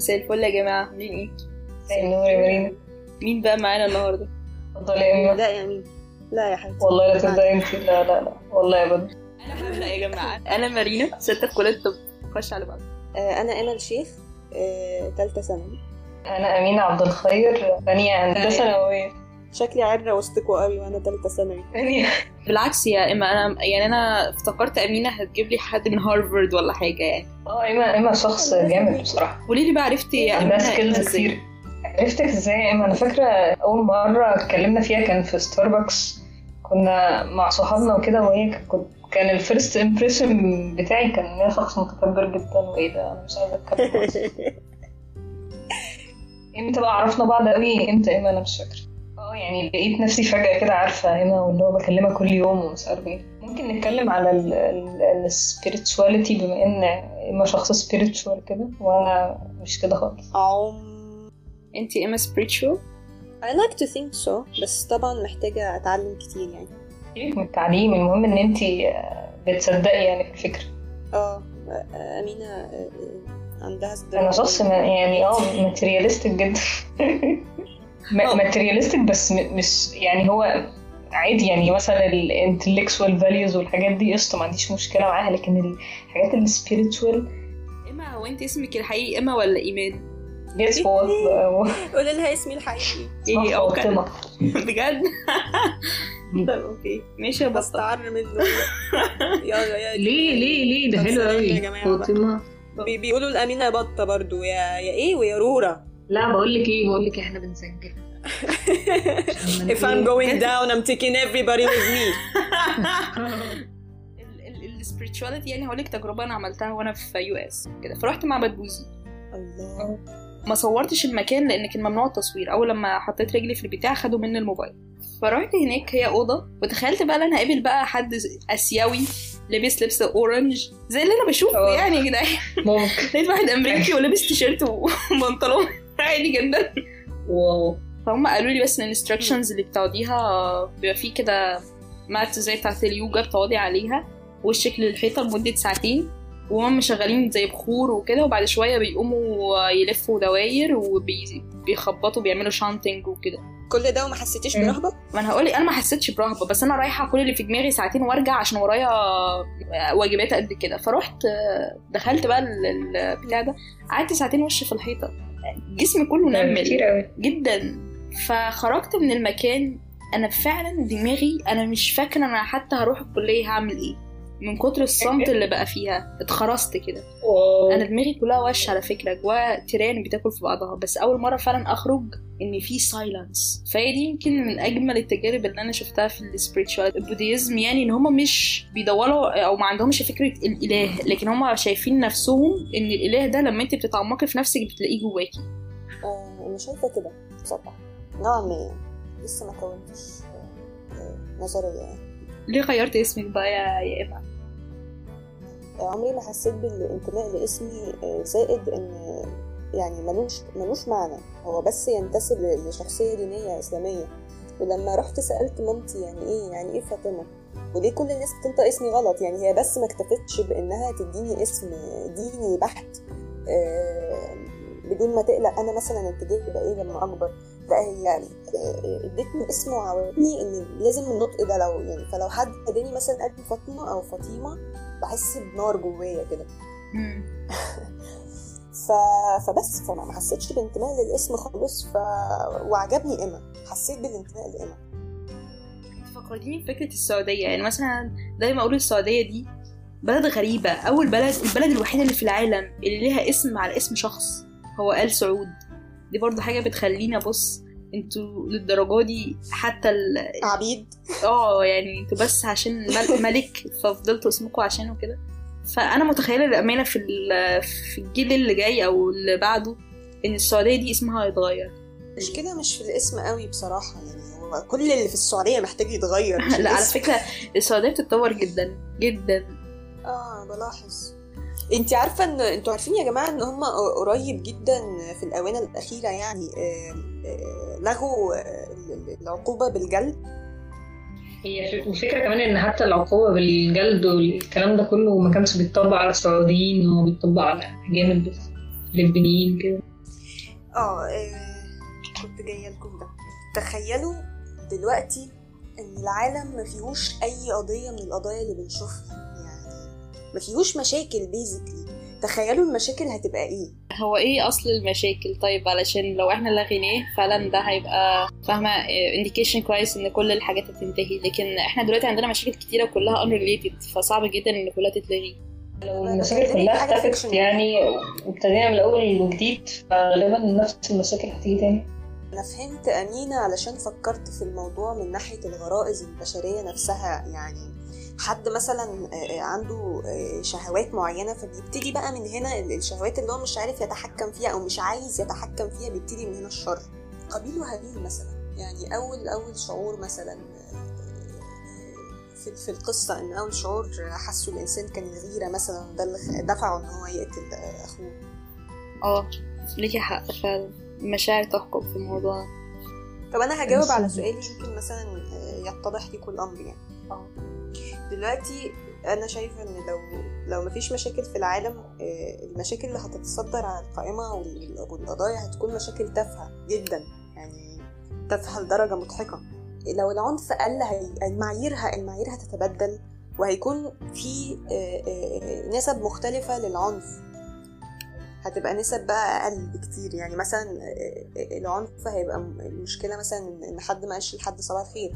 مساء الفل يا جماعة. عاملين إيه؟ النور يا مارينا مين بقى معانا النهاردة؟ اتفضلي يا لا يا مين؟ لا يا حبيبتي. والله لا تبدأ انت لا لا لا. والله يا بدر أنا هبدأ يا جماعة. أنا مارينا ستة في كلية الطب خش على بعض. آه، أنا أمل شيخ آه، تالتة ثانوي. أنا أمينة عبد الخير ثانية هندسة نووية. شكلي عرة وسطكوا قوي وأنا تالتة ثانوي. ثانية بالعكس يا إما أنا يعني أنا افتكرت أمينة هتجيب لي حد من هارفارد ولا حاجة يعني. آه إيما إيما شخص جامد بصراحة. قولي لي بقى عرفتي يا عندها أمينة skills؟ كتير. عرفتك إزاي يا إيما أنا فاكرة أول مرة اتكلمنا فيها كان في ستاربكس كنا مع صحابنا وكده وهي كنت كان ال first impression بتاعي كان إن شخص متكبر جدا. وإيه ده؟ أنا مش عايزة أتكلم. إمتى بقى عرفنا بعض قوي إمتى إيما أنا مش فاكرة. آه يعني لقيت نفسي فجأة كده عارفة إيما واللي هو بكلمها كل يوم ومش عارفة إيه. ممكن نتكلم على ال spirituality بما إن إيما شخص spiritual كده وأنا مش كده خالص. عم أنت إيما spiritual؟ I like to think so بس طبعا محتاجة أتعلم كتير يعني. سيبك من التعليم المهم إن انت بتصدقي يعني في الفكرة. آه آه، أمينة آه، آه، عندها صدر أنا شخص ما- يعني آه materialistic جدا. materialistic بس مش يعني هو عادي يعني مثلا ال intellectual values والحاجات دي قشطة ما عنديش مشكلة معاها لكن الحاجات ال spiritual إيما هو أنت اسمك الحقيقي إيما ولا إيمان؟ Guess what قولي لها اسمي الحقيقي. إيه أو كان. فاطمة. بجد؟ طب أوكي. ماشي يا بستعر منه يلا يا ليه ليه ليه؟ ده حلو قوي. فاطمة. بي- بيقولوا الأمينة بطة برضو يا يا إيه؟ ويا رورة. لا بقول لك إيه بقول لك إحنا بنسجل. If I'm going down I'm taking everybody with me. ال spirituality يعني هقول لك تجربة أنا عملتها وأنا في US كده. فرحت معبد بوذي الله. ما صورتش المكان لأن كان ممنوع التصوير. أول لما حطيت رجلي في البتاع خدوا مني الموبايل. فرحت هناك هي أوضة. وتخيلت بقى إن أنا هقابل بقى حد آسيوي لابس لبس orange زي اللي أنا بشوفه. يعني يا جدعان. ممكن. لقيت واحد أمريكي ولابس تيشيرت وبنطلون. عادي جدا. wow. فهم قالوا لي بس إن ال instructions اللي بتاخديها بيبقى فيه كده mat زي بتاعت اليوجا بتقعدي عليها وشك للحيطة لمدة ساعتين وهم مشغلين زي بخور وكده وبعد شوية بيقوموا يلفوا دواير وبيخبطوا بيعملوا chanting وكده. كل ده وما حسيتيش مم. برهبة؟ ما أنا هقول أنا ما حسيتش برهبة بس أنا رايحة كل اللي في دماغي ساعتين وأرجع عشان ورايا واجبات قد كده. فرحت دخلت بقى ال- البتاع ده قعدت ساعتين وش في الحيطة. جسمي كله نمل كتير قوي جدا. فخرجت من المكان أنا فعلا دماغي أنا مش فاكرة أنا حتى هروح الكلية هعمل إيه. من كتر الصمت اللي بقى فيها. اتخرست كده. أنا دماغي كلها وش على فكرة. جواها تيران بتاكل في بعضها. بس أول مرة فعلا أخرج إن في silence فهي دي يمكن من أجمل التجارب اللي أنا شفتها في ال spiritual ال Buddhism. يعني إن هم مش بيدوروا أو ما عندهمش فكرة الإله. لكن هم شايفين نفسهم إن الإله ده لما أنت بتتعمقي في نفسك بتلاقيه جواكي. آه أنا شايفة كده. بصراحة. نوعا ما. لسه ما كونتش آه، آه، يعني ليه غيرت اسمك بقى يا آه، عمري ما حسيت بالانتماء لاسمي آه، زائد إن يعني ملوش ملوش معنى. هو بس ينتسب ل- لشخصية دينية إسلامية. ولما رحت سألت مامتي يعني إيه يعني إيه فاطمة؟ وليه كل الناس بتنطق اسمي غلط؟ يعني هي بس ما اكتفتش بإنها تديني اسم ديني بحت آه، بدون ما تقلق أنا مثلا اتجاهي يبقى إيه لما أكبر. لا هي آه، ادتني اسم وعودتني إن لازم النطق ده لو يعني فلو حد اداني مثلا قال لي فاطمة أو فاطمة بحس بنار جوايا كده. ف... فبس فما ما حسيتش بانتماء للاسم خالص ف... وعجبني إيما. حسيت بالانتماء لإيما. فكرتيني بفكرة السعودية. يعني مثلا دايما أقول السعودية دي بلد غريبة. أول بلد البلد الوحيدة اللي في العالم اللي ليها اسم على اسم شخص هو آل سعود. دي برضه حاجة بتخليني أبص أنتوا للدرجة دي حتى ال... عبيد. آه يعني أنتوا بس عشان مل- ملك ففضلتوا اسمكم عشانه كده فأنا متخيلة الأمانة في ال- في الجيل اللي جاي أو اللي بعده إن السعودية دي اسمها هيتغير. مش كده؟ مش في الاسم قوي بصراحة. يعني هو كل اللي في السعودية محتاج يتغير لا على الاسم. فكرة السعودية بتتطور جدا جدا. آه بلاحظ. انت عارفة ان أنتوا عارفين يا جماعة ان هم قريب جدا في الآونة الأخيرة يعني آه، آه، لغوا آه، العقوبة بالجلد؟ هي الفكرة كمان إن حتى العقوبة بالجلد والكلام ده كله ما كانش بيتطبق على السعوديين هو بيتطبق على أجانب بس كده. آه كنت جاية لكم ده. تخيلوا دلوقتي إن العالم ما فيهوش أي قضية من القضايا اللي بنشوفها. يعني ما فيهوش مشاكل basically تخيلوا المشاكل هتبقى إيه. هو إيه أصل المشاكل؟ طيب علشان لو إحنا لغيناه فعلا ده هيبقى فاهمة indication كويس إن كل الحاجات هتنتهي. لكن إحنا دلوقتي عندنا مشاكل كتيرة كلها unrelated فصعب جدا إن كلها تتلغي. لو أنا المشاكل كلها اختفت. يعني وابتدينا من الأول وجديد فغالبا نفس المشاكل هتيجي تاني. أنا فهمت أمينة علشان فكرت في الموضوع من ناحية الغرائز البشرية نفسها يعني حد مثلا آه، عنده آه، شهوات معينة فبيبتدي بقى من هنا الشهوات اللي هو مش عارف يتحكم فيها أو مش عايز يتحكم فيها بيبتدي من هنا الشر. قابيل وهابيل مثلا. يعني أول أول شعور مثلا آه، في, في القصة إن أول شعور حسه الإنسان كان الغيره مثلا ده اللي دفعه إن هو يقتل آه، أخوه. آه ليكي حق فعلا. المشاعر تحكم في الموضوع. طب أنا هجاوب على. سؤالي يمكن مثلا آه، يتضح لكم الامر يعني. آه. دلوقتي أنا شايفة إن لو لو مفيش مشاكل في العالم آه، المشاكل اللي هتتصدر على القائمة وال- والقضايا هتكون مشاكل تافهة جدا يعني تافهة لدرجة مضحكة. لو العنف قل المعايير المعايير هتتبدل وهيكون في آه، آه، نسب مختلفة للعنف. هتبقى نسب بقى أقل بكتير. يعني مثلا العنف هيبقى المشكلة مثلا إن حد ما قالش لحد صباح الخير.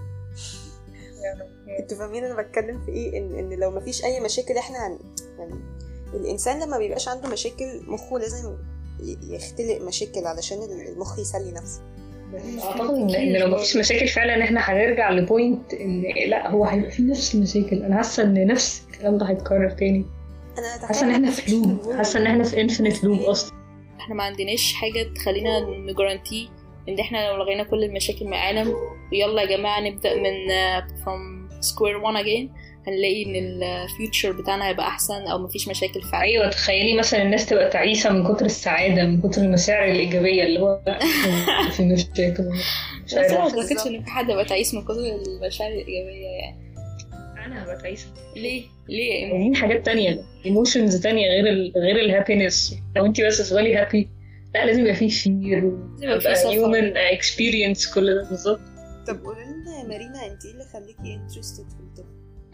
أنتوا فاهمين أنا بتكلم في إيه؟ ان إن لو مفيش أي مشاكل إحنا هن يعني الإنسان لما بيبقاش عنده مشاكل مخه لازم يختلق مشاكل علشان المخ يسلي نفسه. أعتقد ان إن لو مفيش مشاكل فعلا إحنا هنرجع لبوينت إن لأ هو هيبقى في نفس المشاكل. أنا حاسة إن نفس الكلام ده هيتكرر تاني. أنا حاسة إن إحنا في loop حاسة إن إحنا في infinite loop أصلا. إحنا ما عندناش حاجة تخلينا ن guarantee إن إحنا لو لغينا كل المشاكل من العالم ويلا يا جماعة نبدأ من uh, from square one again. هنلاقي إن ال future بتاعنا هيبقى أحسن أو مفيش مشاكل فعلا. أيوه تخيلي مثلا الناس تبقى تعيسة من كتر السعادة من كتر المشاعر الإيجابية اللي هو في مشاكل مش بس أنا ما أعتقدش إن في حد هيبقى تعيس من كتر المشاعر الإيجابية يعني. أنا هبقى تعيسة. ليه؟ ليه عايزين حاجات تانية emotions تانية غير ال غير ال happiness لو انت بس تفضلي happy لا لازم يبقى فيه fear لازم يبقى فيه. human experience كل ده بالظبط. طب قولي لنا يا مارينا انت إيه اللي خليكي interested في الطب؟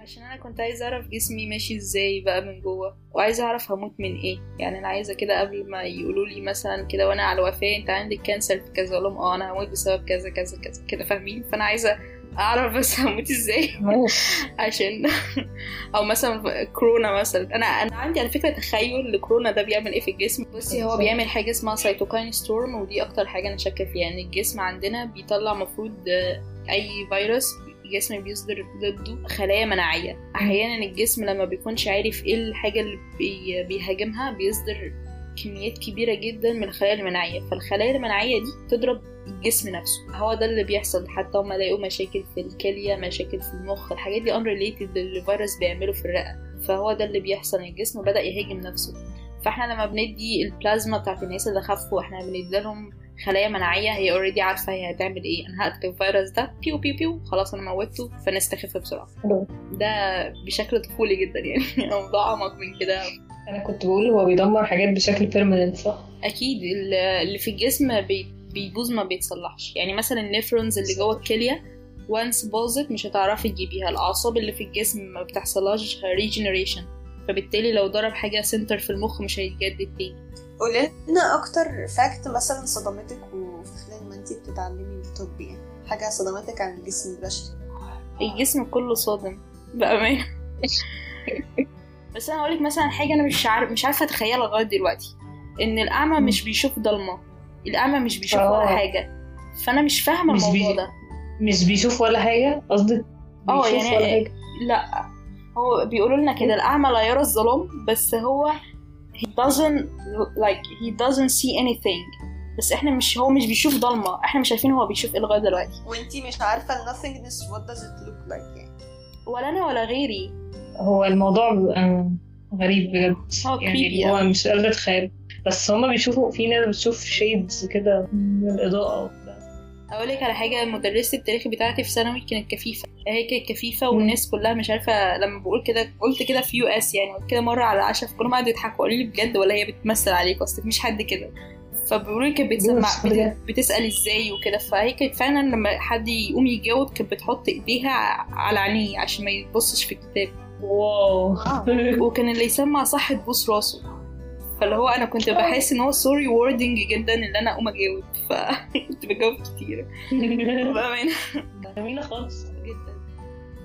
عشان أنا كنت عايزة أعرف جسمي ماشي إزاي بقى من جوه وعايزة أعرف هموت من إيه. يعني أنا عايزة كده قبل ما يقولوا لي مثلا كده وأنا على الوفاه أنت عندك cancer في كذا أقول لهم آه أنا هموت بسبب كذا كذا كذا كده فاهمين؟ فأنا عايزة أعرف بس هموت إزاي؟ عشان أو مثلا كورونا مثلا. أنا أنا عندي على فكرة تخيل لكورونا ده بيعمل إيه في الجسم. بصي هو بيعمل حاجة اسمها cytokine storm ودي أكتر حاجة أنا شاكة فيها. ان الجسم عندنا بيطلع مفروض آه، أي فيروس الجسم بيصدر ضده خلايا مناعية. أحيانا الجسم لما بيكونش عارف إيه الحاجة اللي بي بيهاجمها بيصدر كميات كبيرة جدا من الخلايا المناعية. فالخلايا المناعية دي تضرب الجسم نفسه. هو ده اللي بيحصل. حتى هم لقوا مشاكل في الكلية مشاكل في المخ الحاجات دي unrelated اللي الفيروس بيعمله في الرئة. فهو ده اللي بيحصل. الجسم بدأ يهاجم نفسه. فاحنا لما بندي البلازما بتاعت الناس اللي خفوا إحنا بندي لهم خلايا مناعية هي already عارفة هي هتعمل إيه. أنا هقتل الفيروس ده بيو بيو بيو خلاص أنا موتته فنستخف بسرعة. ده بشكل طفولي جدا يعني. الموضوع أعمق من كده. أنا كنت بقول هو بيدمر حاجات بشكل permanent صح؟ أكيد. ال- اللي في الجسم بي- بيبوظ ما بيتصلحش. يعني مثلا ال nephrons اللي جوه الكلية once باظت مش هتعرفي تجيبيها. الأعصاب اللي في الجسم ما بتحصلهاش regeneration فبالتالي لو ضرب حاجة center في المخ مش هيتجدد تاني. قولي لنا أكتر fact مثلا صدمتك وفي خلال ما انت بتتعلمي الطب يعني. حاجة صدمتك عن الجسم البشري الجسم كله صادم. بأمانة بس أنا هقولك مثلا حاجة أنا مش عارف مش عارفة أتخيلها لغاية دلوقتي. إن الأعمى مش بيشوف ضلمة. الاعمى مش بيشوف آه. ولا حاجة. فأنا مش فاهمة الموضوع بي- ده. مش بيشوف ولا حاجة؟ قصدك آه يعني ولا حاجة؟ لا. هو بيقولوا لنا كده الأعمى لا يرى الظلام بس هو he doesn't like he doesn't see anything. بس إحنا مش هو مش بيشوف ضلمة. إحنا مش عارفين هو بيشوف إيه لغاية دلوقتي. وانت مش عارفة nothingness what does it look like يعني؟ ولا أنا ولا غيري. هو الموضوع غريب بجد. هو يعني هو. مش قادرة أتخيل. بس هما بيشوفوا في ناس بتشوف shades كده من الإضاءة وبتاع. أقول لك على حاجة مدرسة التاريخ بتاعتي في ثانوي كانت كفيفة. هي كانت كفيفة مم. والناس كلها مش عارفة لما بقول كده قلت كده في US يعني قلت كده مرة على العشاء فكلهم قعدوا يضحكوا قالوا لي بجد ولا هي بتمثل عليك أصل مفيش حد كده. فبيقولوا لي كانت بتسمع بت... بتسأل إزاي وكده. فهي كانت فعلا لما حد يقوم يجاوب كانت بتحط إيديها على عينيه عشان ما يبصش في الكتاب. wow. وكان اللي يسمع صح تبوس راسه. فاللي هو أنا كنت بحس إن هو so rewarding جدا إن أنا أقوم أجاوب فكنت بجاوب كتير. بأمانة. جميلة خالص. جدا.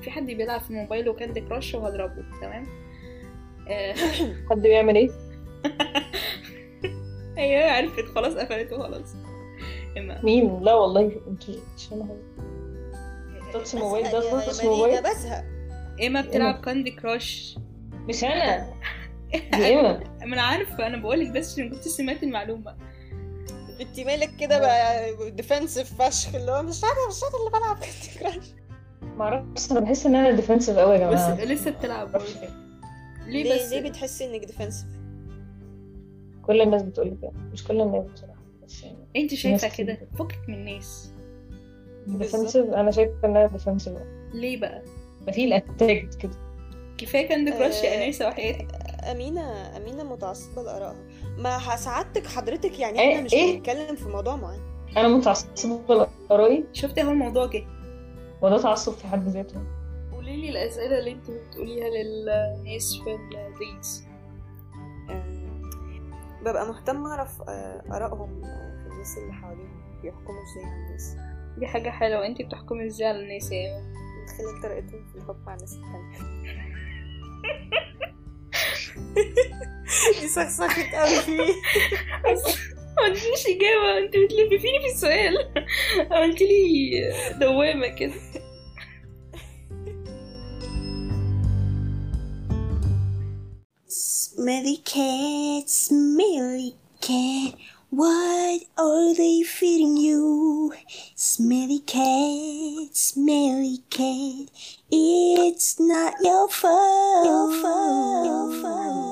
في حد بيلعب في الموبايل و Candy Crush وهضربه تمام؟ آه، حد بيعمل إيه؟ هي عرفت. خلاص قفلته خلاص. إما. مين؟ لا والله أنتوا مش حاجة touch mobile ده touch mobile بزهق. ايما بتلعب Candy Crush مش أنا. ما أنا عارفة أنا بقولك بس عشان كنت سمعت المعلومة. انت مالك كده بقى defensive فشخ اللي هو مش أنا مش أنا اللي بلعب. Candy Crush معرفش أنا بحس ان أنا defensive قوي يا بس جماعة لسه بتلعب برضه. ليه ليه بس؟ ليه بتحسي إنك defensive كل الناس بتقول لي كده. مش كل الناس بصراحة بس يعني أنت شايفة. كده؟ فكك من الناس. defensive أنا شايفة ان أنا defensive ليه بقى؟ ب feel attacked كده. كفاية Candy Crush يا آه، انسه وحياتك. أمينة أمينة متعصبة لآرائها. ما سعادتك حضرتك يعني إيه؟ إحنا مش إيه؟ بنتكلم في موضوع معين. أنا متعصبة لآرائي؟ شفتي اهو الموضوع جه؟ وده تعصب في حد ذاته. قولي لي الأسئلة اللي أنت بتقوليها للناس في ال dates آه، ببقى مهتمة أعرف آه، آرائهم آه، في الناس اللي حواليهم بيحكموا إزاي على الناس. دي حاجة حلوة. أنت بتحكمي إزاي على الناس يا من خلال طريقتهم في الحكم على الناس التانية. دي سخسخت قوي فيه ما عنديش اجابه انت بتلففيني في السؤال عملت لي دوامه كده Smelly cat, smelly cat, What are they feeding you? Smelly cat, smelly cat, it's not your fault. Your fault. Your fault.